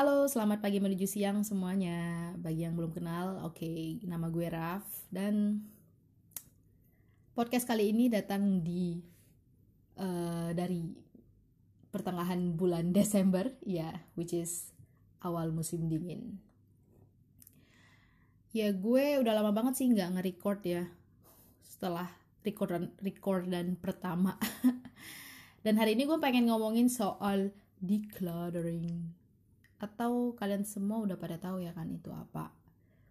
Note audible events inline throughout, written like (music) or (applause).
Halo, selamat pagi menuju siang semuanya. Bagi yang belum kenal, oke, okay, nama gue Raf dan podcast kali ini datang di uh, dari pertengahan bulan (laughs) Desember, ya, yeah, which is awal musim dingin. Ya, gue udah lama banget sih nggak nge-record ya. Setelah recordan recordan pertama. (laughs) dan hari ini gue pengen ngomongin soal decluttering atau kalian semua udah pada tahu ya kan itu apa?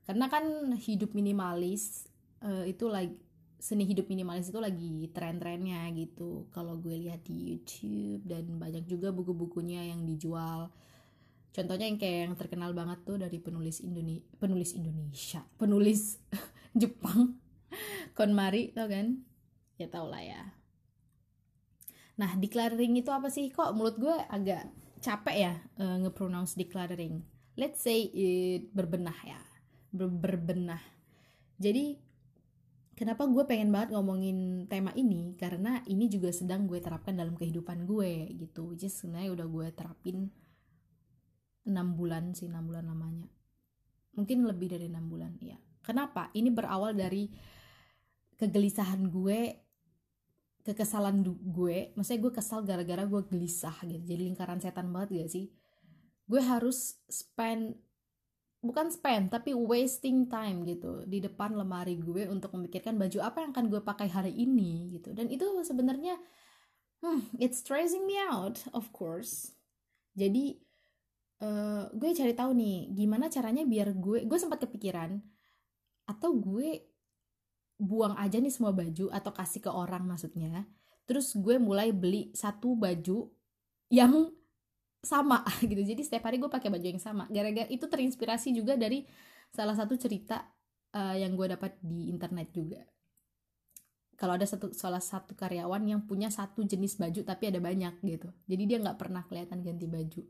Karena kan hidup minimalis uh, itu lagi seni hidup minimalis itu lagi tren-trennya gitu. Kalau gue lihat di YouTube dan banyak juga buku-bukunya yang dijual. Contohnya yang kayak yang terkenal banget tuh dari penulis Indonesia penulis Indonesia penulis (laughs) Jepang (laughs) KonMari tau kan? Ya tau lah ya. Nah decluttering itu apa sih? Kok mulut gue agak capek ya uh, ngepronounce decluttering. Let's say it berbenah ya Ber berbenah. Jadi kenapa gue pengen banget ngomongin tema ini? Karena ini juga sedang gue terapkan dalam kehidupan gue gitu. Is sebenarnya udah gue terapin 6 bulan sih 6 bulan lamanya. Mungkin lebih dari 6 bulan ya kenapa? Ini berawal dari kegelisahan gue kekesalan gue maksudnya gue kesal gara-gara gue gelisah gitu jadi lingkaran setan banget gak sih? Gue harus spend bukan spend tapi wasting time gitu di depan lemari gue untuk memikirkan baju apa yang akan gue pakai hari ini gitu. Dan itu sebenarnya hmm, it's stressing me out of course. Jadi uh, gue cari tahu nih gimana caranya biar gue gue sempat kepikiran atau gue buang aja nih semua baju atau kasih ke orang maksudnya. Terus gue mulai beli satu baju yang sama (laughs) gitu. Jadi setiap hari gue pakai baju yang sama. Gara-gara itu terinspirasi juga dari salah satu cerita uh, yang gue dapat di internet juga. Kalau ada satu salah satu karyawan yang punya satu jenis baju tapi ada banyak gitu. Jadi dia nggak pernah kelihatan ganti baju.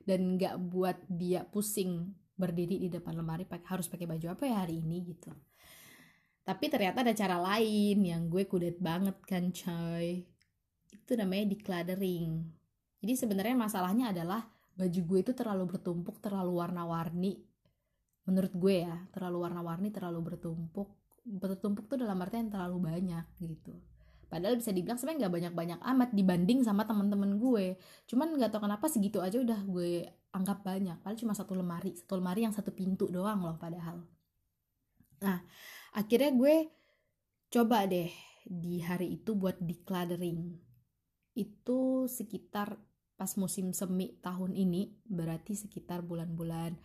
Dan nggak buat dia pusing berdiri di depan lemari pakai harus pakai baju apa ya hari ini gitu tapi ternyata ada cara lain yang gue kudet banget kan coy. Itu namanya decluttering. Jadi sebenarnya masalahnya adalah baju gue itu terlalu bertumpuk terlalu warna-warni. Menurut gue ya terlalu warna-warni terlalu bertumpuk. Bertumpuk tuh dalam artian terlalu banyak gitu. Padahal bisa dibilang sebenarnya nggak banyak-banyak amat dibanding sama teman-teman gue. Cuman nggak tau kenapa segitu aja udah gue anggap banyak. Padahal cuma satu lemari. Satu lemari yang satu pintu doang loh padahal nah akhirnya gue coba deh di hari itu buat decluttering. Itu sekitar pas musim semi tahun ini berarti sekitar bulan-bulan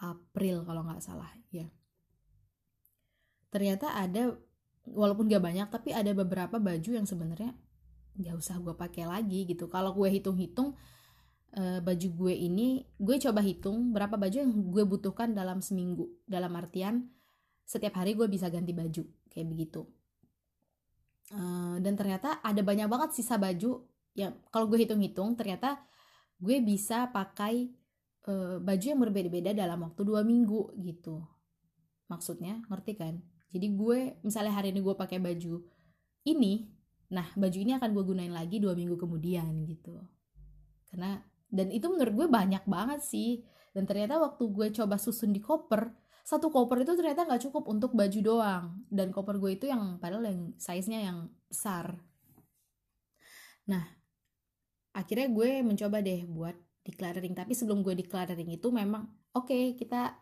April kalau nggak salah ya. Ternyata ada walaupun gak banyak tapi ada beberapa baju yang sebenarnya nggak usah gue pakai lagi gitu. Kalau gue hitung-hitung uh, baju gue ini gue coba hitung berapa baju yang gue butuhkan dalam seminggu. Dalam artian setiap hari gue bisa ganti baju kayak begitu. Uh, dan ternyata ada banyak banget sisa baju yang kalau gue hitung-hitung ternyata gue bisa pakai uh, baju yang berbeda-beda dalam waktu dua minggu gitu. Maksudnya ngerti kan? Jadi gue misalnya hari ini gue pakai baju ini nah baju ini akan gue gunain lagi dua minggu kemudian gitu. Karena dan itu menurut gue banyak banget sih. Dan ternyata waktu gue coba susun di koper satu koper itu ternyata nggak cukup untuk baju doang. Dan koper gue itu yang padahal yang size nya yang besar. Nah akhirnya gue mencoba deh buat decluttering. Tapi sebelum gue decluttering itu memang oke okay, kita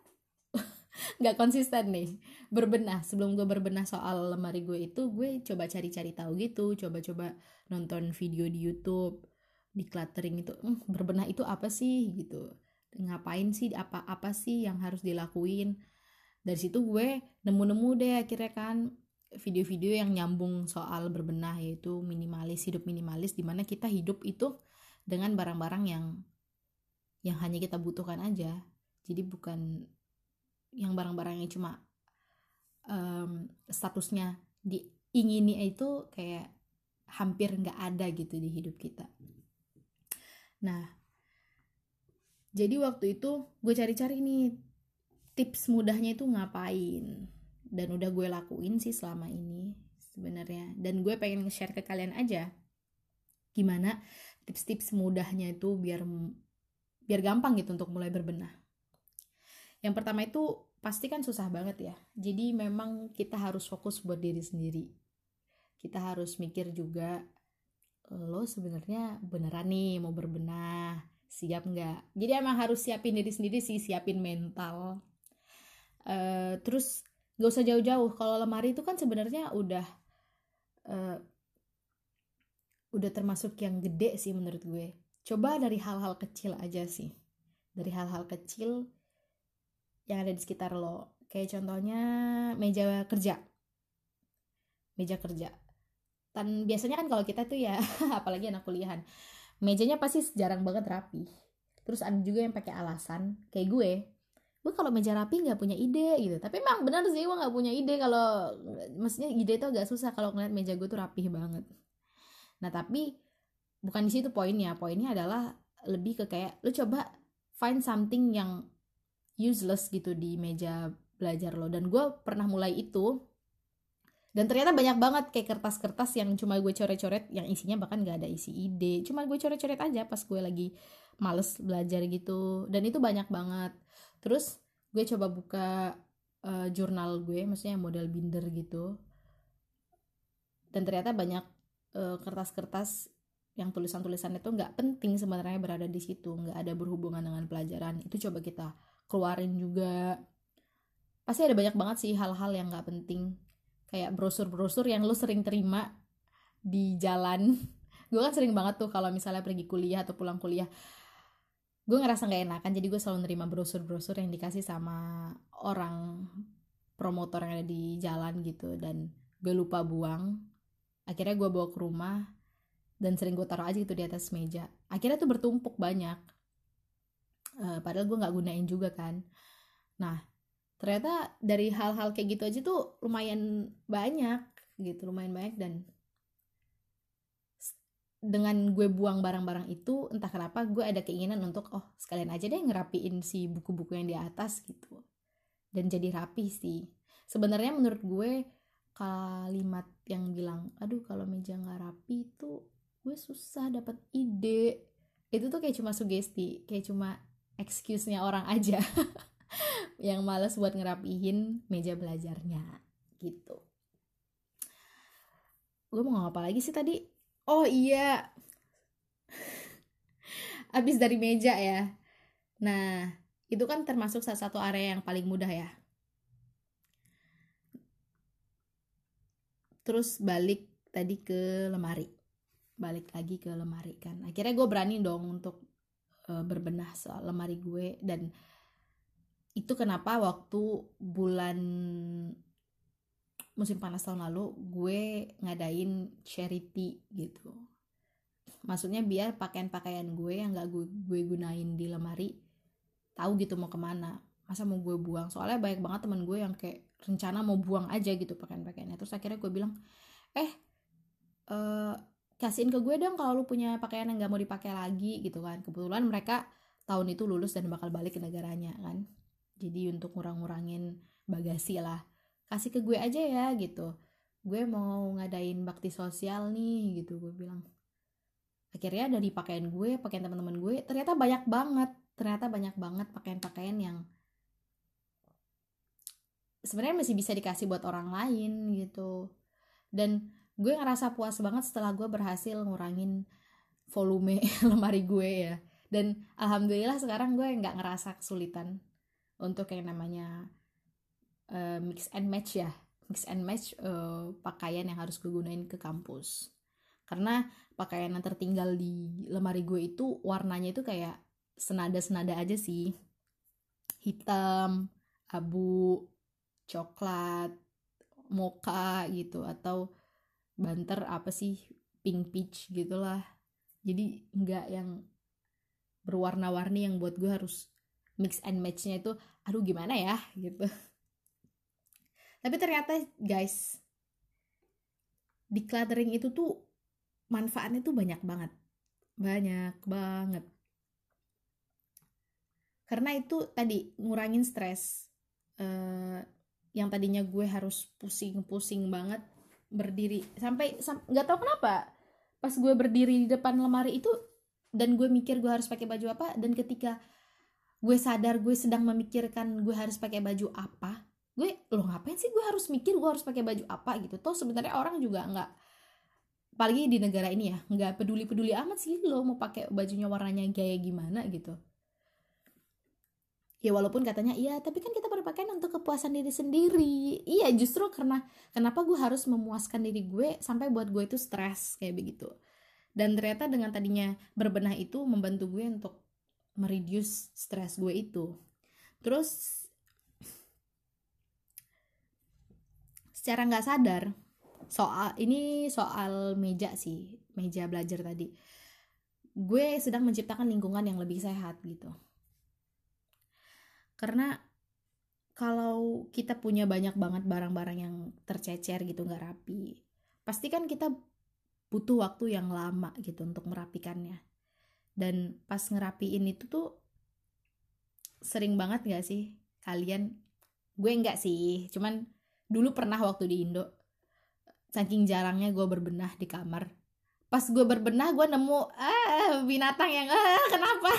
(laughs) nggak konsisten nih. Berbenah. Sebelum gue berbenah soal lemari gue itu gue coba cari-cari tahu gitu. Coba-coba nonton video di YouTube. Decluttering itu hm, berbenah itu apa sih? Gitu. Ngapain sih? Apa apa sih yang harus dilakuin dari situ gue nemu-nemu deh akhirnya kan video-video yang nyambung soal berbenah yaitu minimalis hidup minimalis di mana kita hidup itu dengan barang-barang yang yang hanya kita butuhkan aja. Jadi bukan yang barang-barang yang cuma um, statusnya diingini itu kayak hampir nggak ada gitu di hidup kita. Nah jadi waktu itu gue cari-cari nih tips mudahnya itu ngapain? Dan udah gue lakuin sih selama ini sebenarnya. Dan gue pengen share ke kalian aja. Gimana tips-tips mudahnya itu biar biar gampang gitu untuk mulai berbenah. Yang pertama itu pasti kan susah banget ya. Jadi memang kita harus fokus buat diri sendiri. Kita harus mikir juga lo sebenarnya beneran nih mau berbenah? Siap nggak? Jadi emang harus siapin diri sendiri sih siapin mental uh, terus gak usah jauh-jauh. Kalau lemari itu kan sebenarnya udah uh, udah termasuk yang gede sih menurut gue. Coba dari hal-hal kecil aja sih. Dari hal-hal kecil yang ada di sekitar lo. Kayak contohnya meja kerja. Meja kerja. Dan biasanya kan kalau kita tuh ya (laughs) apalagi anak kuliahan mejanya pasti jarang banget rapi. Terus ada juga yang pakai alasan. Kayak gue gue kalau meja rapi nggak punya ide gitu. Tapi emang benar sih gue nggak punya ide kalau maksudnya ide itu agak susah kalau ngeliat meja gue tuh rapih banget. Nah tapi bukan di situ poinnya. Poinnya adalah lebih ke kayak lu coba find something yang useless gitu di meja belajar lo. Dan gue pernah mulai itu dan ternyata banyak banget kayak kertas-kertas yang cuma gue coret-coret yang isinya bahkan gak ada isi ide. Cuma gue coret-coret aja pas gue lagi males belajar gitu. Dan itu banyak banget. Terus gue coba buka uh, jurnal gue maksudnya model binder gitu. Dan ternyata banyak uh, kertas-kertas yang tulisan-tulisan itu nggak penting sebenarnya berada di situ. Nggak ada berhubungan dengan pelajaran. Itu coba kita keluarin juga. Pasti ada banyak banget sih hal-hal yang nggak penting kayak brosur-brosur yang lo sering terima di jalan. (laughs) Gue kan sering banget tuh kalau misalnya pergi kuliah atau pulang kuliah gue ngerasa nggak enakan. Jadi gue selalu nerima brosur-brosur yang dikasih sama orang promotor yang ada di jalan gitu. Dan gue lupa buang. Akhirnya gue bawa ke rumah dan sering gue taruh aja gitu di atas meja. Akhirnya tuh bertumpuk banyak. Uh, padahal gue nggak gunain juga kan. Nah ternyata dari hal-hal kayak gitu aja tuh lumayan banyak gitu lumayan banyak dan dengan gue buang barang-barang itu entah kenapa gue ada keinginan untuk oh sekalian aja deh ngerapiin si buku-buku yang di atas gitu. Dan jadi rapi sih. Sebenarnya menurut gue kalimat yang bilang aduh kalau meja nggak rapi itu gue susah dapat ide. Itu tuh kayak cuma sugesti kayak cuma excuse-nya orang aja (laughs) yang males buat ngerapihin meja belajarnya gitu. Gue mau ngomong apa lagi sih tadi? Oh iya. (laughs) Abis dari meja ya. Nah itu kan termasuk salah satu area yang paling mudah ya. Terus balik tadi ke lemari. Balik lagi ke lemari kan. Akhirnya gue berani dong untuk uh, berbenah soal lemari gue dan itu kenapa waktu bulan musim panas tahun lalu gue ngadain charity gitu. Maksudnya biar pakaian-pakaian gue yang gak gue, gue gunain di lemari tahu gitu mau ke mana. Masa mau gue buang? Soalnya banyak banget teman gue yang kayak rencana mau buang aja gitu pakaian-pakaiannya. Terus akhirnya gue bilang eh uh, kasihin ke gue dong kalau lu punya pakaian yang gak mau dipakai lagi gitu kan. Kebetulan mereka tahun itu lulus dan bakal balik ke negaranya kan jadi untuk ngurang-ngurangin bagasi lah. Kasih ke gue aja ya gitu. Gue mau ngadain bakti sosial nih gitu. Gue bilang. Akhirnya dari pakaian gue pakaian teman-teman gue ternyata banyak banget. Ternyata banyak banget pakaian-pakaian yang sebenarnya masih bisa dikasih buat orang lain gitu. Dan gue ngerasa puas banget setelah gue berhasil ngurangin volume (laughs) lemari gue ya. Dan alhamdulillah sekarang gue nggak ngerasa kesulitan untuk yang namanya uh, mix and match ya. Mix and match uh, pakaian yang harus gue gunain ke kampus. Karena pakaian yang tertinggal di lemari gue itu warnanya itu kayak senada-senada aja sih. Hitam abu coklat mocha gitu atau banter apa sih pink peach gitulah. Jadi nggak yang berwarna-warni yang buat gue harus mix and matchnya itu aduh gimana ya? Gitu. Tapi ternyata guys decluttering itu tuh manfaatnya tuh banyak banget. Banyak banget. Karena itu tadi ngurangin stres uh, yang tadinya gue harus pusing-pusing banget berdiri. Sampai nggak sam tahu kenapa pas gue berdiri di depan lemari itu dan gue mikir gue harus pakai baju apa dan ketika gue sadar gue sedang memikirkan gue harus pakai baju apa. Gue lo ngapain sih gue harus mikir gue harus pakai baju apa? Gitu. Toh sebenarnya orang juga nggak apalagi di negara ini ya nggak peduli peduli amat sih lo mau pakai bajunya warnanya gaya gimana gitu. Ya walaupun katanya iya tapi kan kita berpakaian untuk kepuasan diri sendiri. Iya justru karena kenapa gue harus memuaskan diri gue sampai buat gue itu stres kayak begitu. Dan ternyata dengan tadinya berbenah itu membantu gue untuk mereduce stres gue itu. Terus secara nggak sadar soal ini soal meja sih meja belajar tadi. Gue sedang menciptakan lingkungan yang lebih sehat gitu. Karena kalau kita punya banyak banget barang-barang yang tercecer gitu nggak rapi pasti kan kita butuh waktu yang lama gitu untuk merapikannya dan pas ngerapiin itu tuh sering banget gak sih kalian? Gue enggak sih cuman dulu pernah waktu di Indo. Saking jarangnya gue berbenah di kamar. Pas gue berbenah gue nemu ah binatang yang ah kenapa?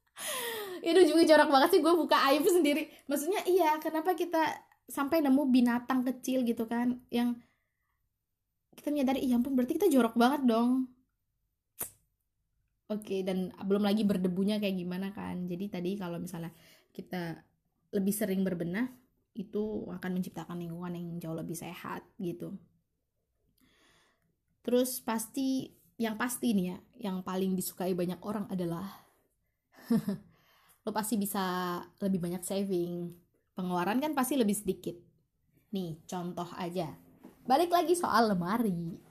(laughs) Itu juga jorok banget sih gue buka aib sendiri. Maksudnya iya kenapa kita sampai nemu binatang kecil gitu kan yang kita menyadari iya ampun berarti kita jorok banget dong oke dan belum lagi berdebunya kayak gimana kan. Jadi tadi kalau misalnya kita lebih sering berbenah itu akan menciptakan lingkungan yang jauh lebih sehat gitu. Terus pasti yang pasti nih ya yang paling disukai banyak orang adalah (laughs) lo pasti bisa lebih banyak saving. Pengeluaran kan pasti lebih sedikit. Nih contoh aja. Balik lagi soal lemari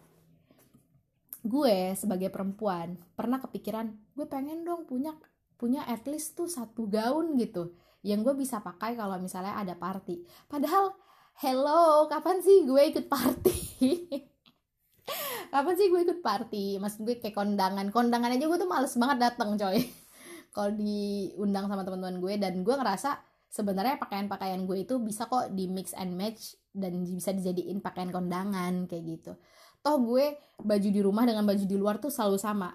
gue sebagai perempuan pernah kepikiran gue pengen dong punya punya at least tuh satu gaun gitu. Yang gue bisa pakai kalau misalnya ada party. Padahal hello kapan sih gue ikut party? (laughs) Kapan sih gue ikut party? Mas gue kayak kondangan. Kondangan aja gue tuh males banget dateng coy. (laughs) Kalau diundang sama teman-teman gue dan gue ngerasa sebenarnya pakaian-pakaian gue itu bisa kok di mix and match dan bisa dijadiin pakaian kondangan kayak gitu toh gue baju di rumah dengan baju di luar tuh selalu sama.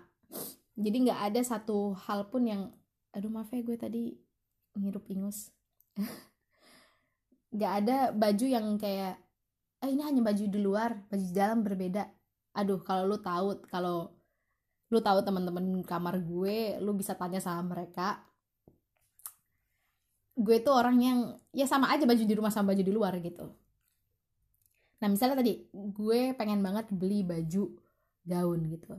Jadi nggak ada satu hal pun yang aduh maaf ya gue tadi ngirup ingus. (laughs) Nggak ada baju yang kayak ah ini hanya baju di luar baju di dalam berbeda. Aduh kalau lu tahu kalau lu tahu teman-teman kamar gue lu bisa tanya sama mereka. Gue tuh orang yang ya sama aja baju di rumah sama baju di luar gitu nah misalnya tadi gue pengen banget beli baju gaun gitu.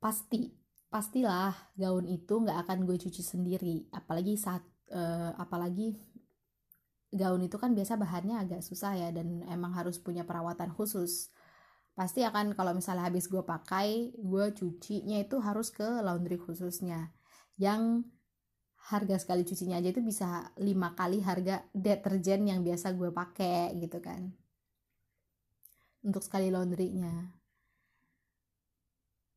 Pasti pastilah gaun itu nggak akan gue cuci sendiri. Apalagi saat uh, apalagi gaun itu kan biasa bahannya agak susah ya dan emang harus punya perawatan khusus. Pasti akan kalau misalnya habis gue pakai gue cucinya itu harus ke laundry khususnya. Yang harga sekali cucinya aja itu bisa lima kali harga deterjen yang biasa gue pakai gitu kan. Untuk sekali laundrynya.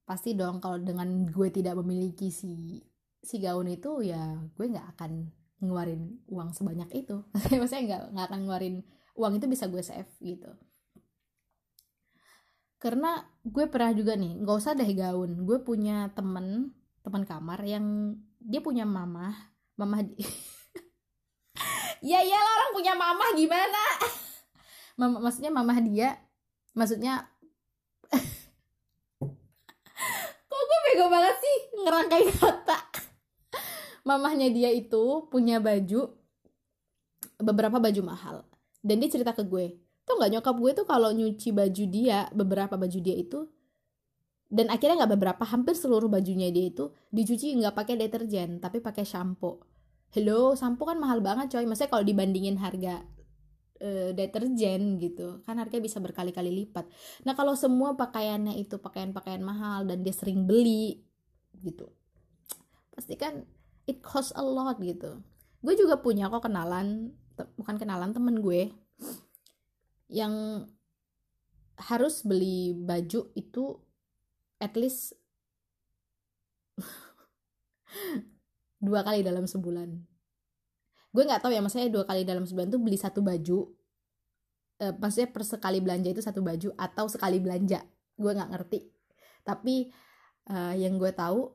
Pasti dong kalau dengan gue tidak memiliki si si gaun itu ya gue nggak akan ngeluarin uang sebanyak itu. (laughs) Maksudnya nggak nggak akan ngeluarin uang itu bisa gue save gitu. Karena gue pernah juga nih nggak usah deh gaun. Gue punya temen teman kamar yang dia punya mama mama di (laughs) ya ya orang punya mama gimana? (laughs) Mama maksudnya mama dia maksudnya (laughs) kok gue bego banget sih ngerangkai kata? Mamahnya dia itu punya baju beberapa baju mahal. Dan dia cerita ke gue tuh nggak nyokap gue tuh kalau nyuci baju dia beberapa baju dia itu dan akhirnya nggak beberapa hampir seluruh bajunya dia itu dicuci nggak pakai deterjen tapi pakai shampoo. Hello shampoo kan mahal banget coy. Maksudnya kalau dibandingin harga uh, deterjen gitu kan harganya bisa berkali-kali lipat. Nah kalau semua pakaiannya itu pakaian-pakaian mahal dan dia sering beli gitu pasti kan it cost a lot gitu. Gue juga punya kok kenalan bukan kenalan temen gue yang harus beli baju itu at least dua kali dalam sebulan. Gue nggak tahu ya maksudnya dua kali dalam sebulan tuh beli satu baju. Eh, maksudnya per sekali belanja itu satu baju atau sekali belanja. Gue nggak ngerti. Tapi uh, yang gue tahu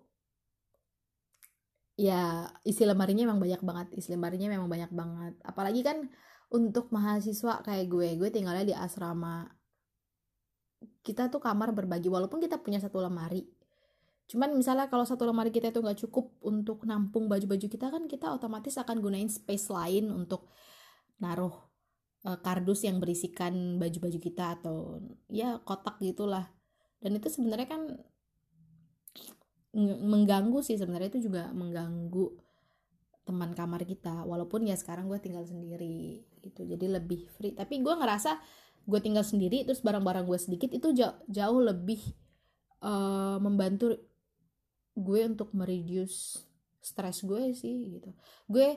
ya isi lemarinya memang banyak banget. Isi lemarinya memang banyak banget. Apalagi kan untuk mahasiswa kayak gue gue tinggalnya di asrama kita tuh kamar berbagi walaupun kita punya satu lemari. Cuman misalnya kalau satu lemari kita itu nggak cukup untuk nampung baju-baju kita kan kita otomatis akan gunain space lain untuk naruh uh, kardus yang berisikan baju-baju kita atau ya kotak gitulah. Dan itu sebenarnya kan mengganggu sih sebenarnya itu juga mengganggu teman kamar kita. Walaupun ya sekarang gue tinggal sendiri gitu jadi lebih free. Tapi gue ngerasa gue tinggal sendiri terus barang-barang gue sedikit itu jauh, jauh lebih uh, membantu gue untuk mereduce stres gue sih gitu. Gue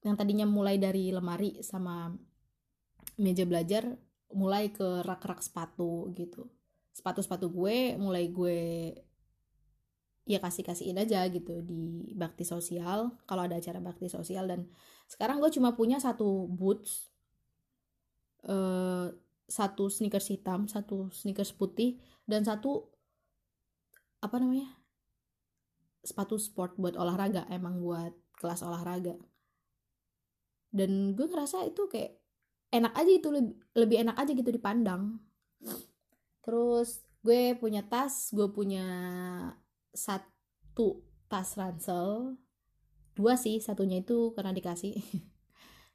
yang tadinya mulai dari lemari sama meja belajar mulai ke rak-rak sepatu gitu. Sepatu-sepatu gue mulai gue ya kasih kasihin aja gitu di bakti sosial kalau ada acara bakti sosial. Dan sekarang gue cuma punya satu boots uh, satu sneakers hitam satu sneakers putih dan satu apa namanya sepatu sport buat olahraga emang buat kelas olahraga. Dan gue ngerasa itu kayak enak aja itu lebih enak aja gitu dipandang. Terus gue punya tas gue punya satu tas ransel. Dua sih satunya itu karena dikasih (laughs)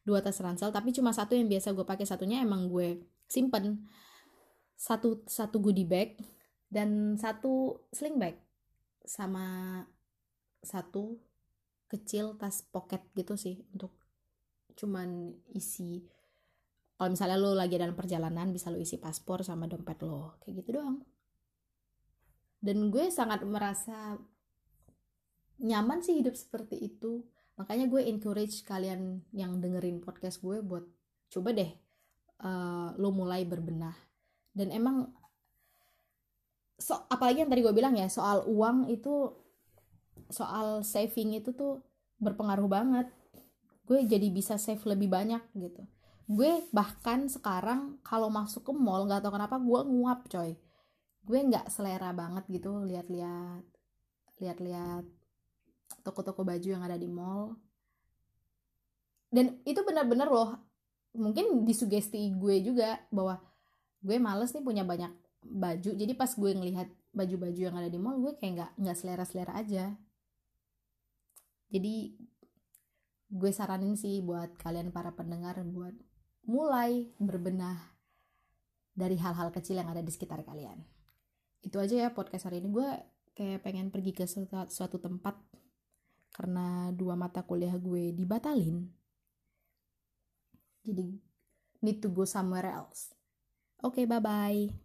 dua tas ransel tapi cuma satu yang biasa gue pakai satunya emang gue simpen. Satu satu goodie bag dan satu sling bag sama satu kecil tas pocket gitu sih untuk cuman isi. Kalau misalnya lo lagi dalam perjalanan bisa lo isi paspor sama dompet lo. Kayak gitu doang. Dan gue sangat merasa nyaman sih hidup seperti itu makanya gue encourage kalian yang dengerin podcast gue buat coba deh uh, lo mulai berbenah. Dan emang so apalagi yang tadi gue bilang ya soal uang itu soal saving itu tuh berpengaruh banget. Gue jadi bisa save lebih banyak gitu. Gue bahkan sekarang kalau masuk ke mall nggak tau kenapa gue nguap coy. Gue nggak selera banget gitu lihat-lihat lihat-lihat toko-toko baju yang ada di mall. Dan itu benar-benar loh mungkin disugesti gue juga bahwa gue males nih punya banyak baju. Jadi pas gue ngelihat baju-baju yang ada di mall gue kayak nggak nggak selera-selera aja. Jadi gue saranin sih buat kalian para pendengar buat mulai berbenah dari hal-hal kecil yang ada di sekitar kalian. Itu aja ya podcast hari ini. Gue kayak pengen pergi ke suatu, suatu tempat karena dua mata kuliah gue dibatalin. Jadi need to go somewhere else. Oke okay, bye bye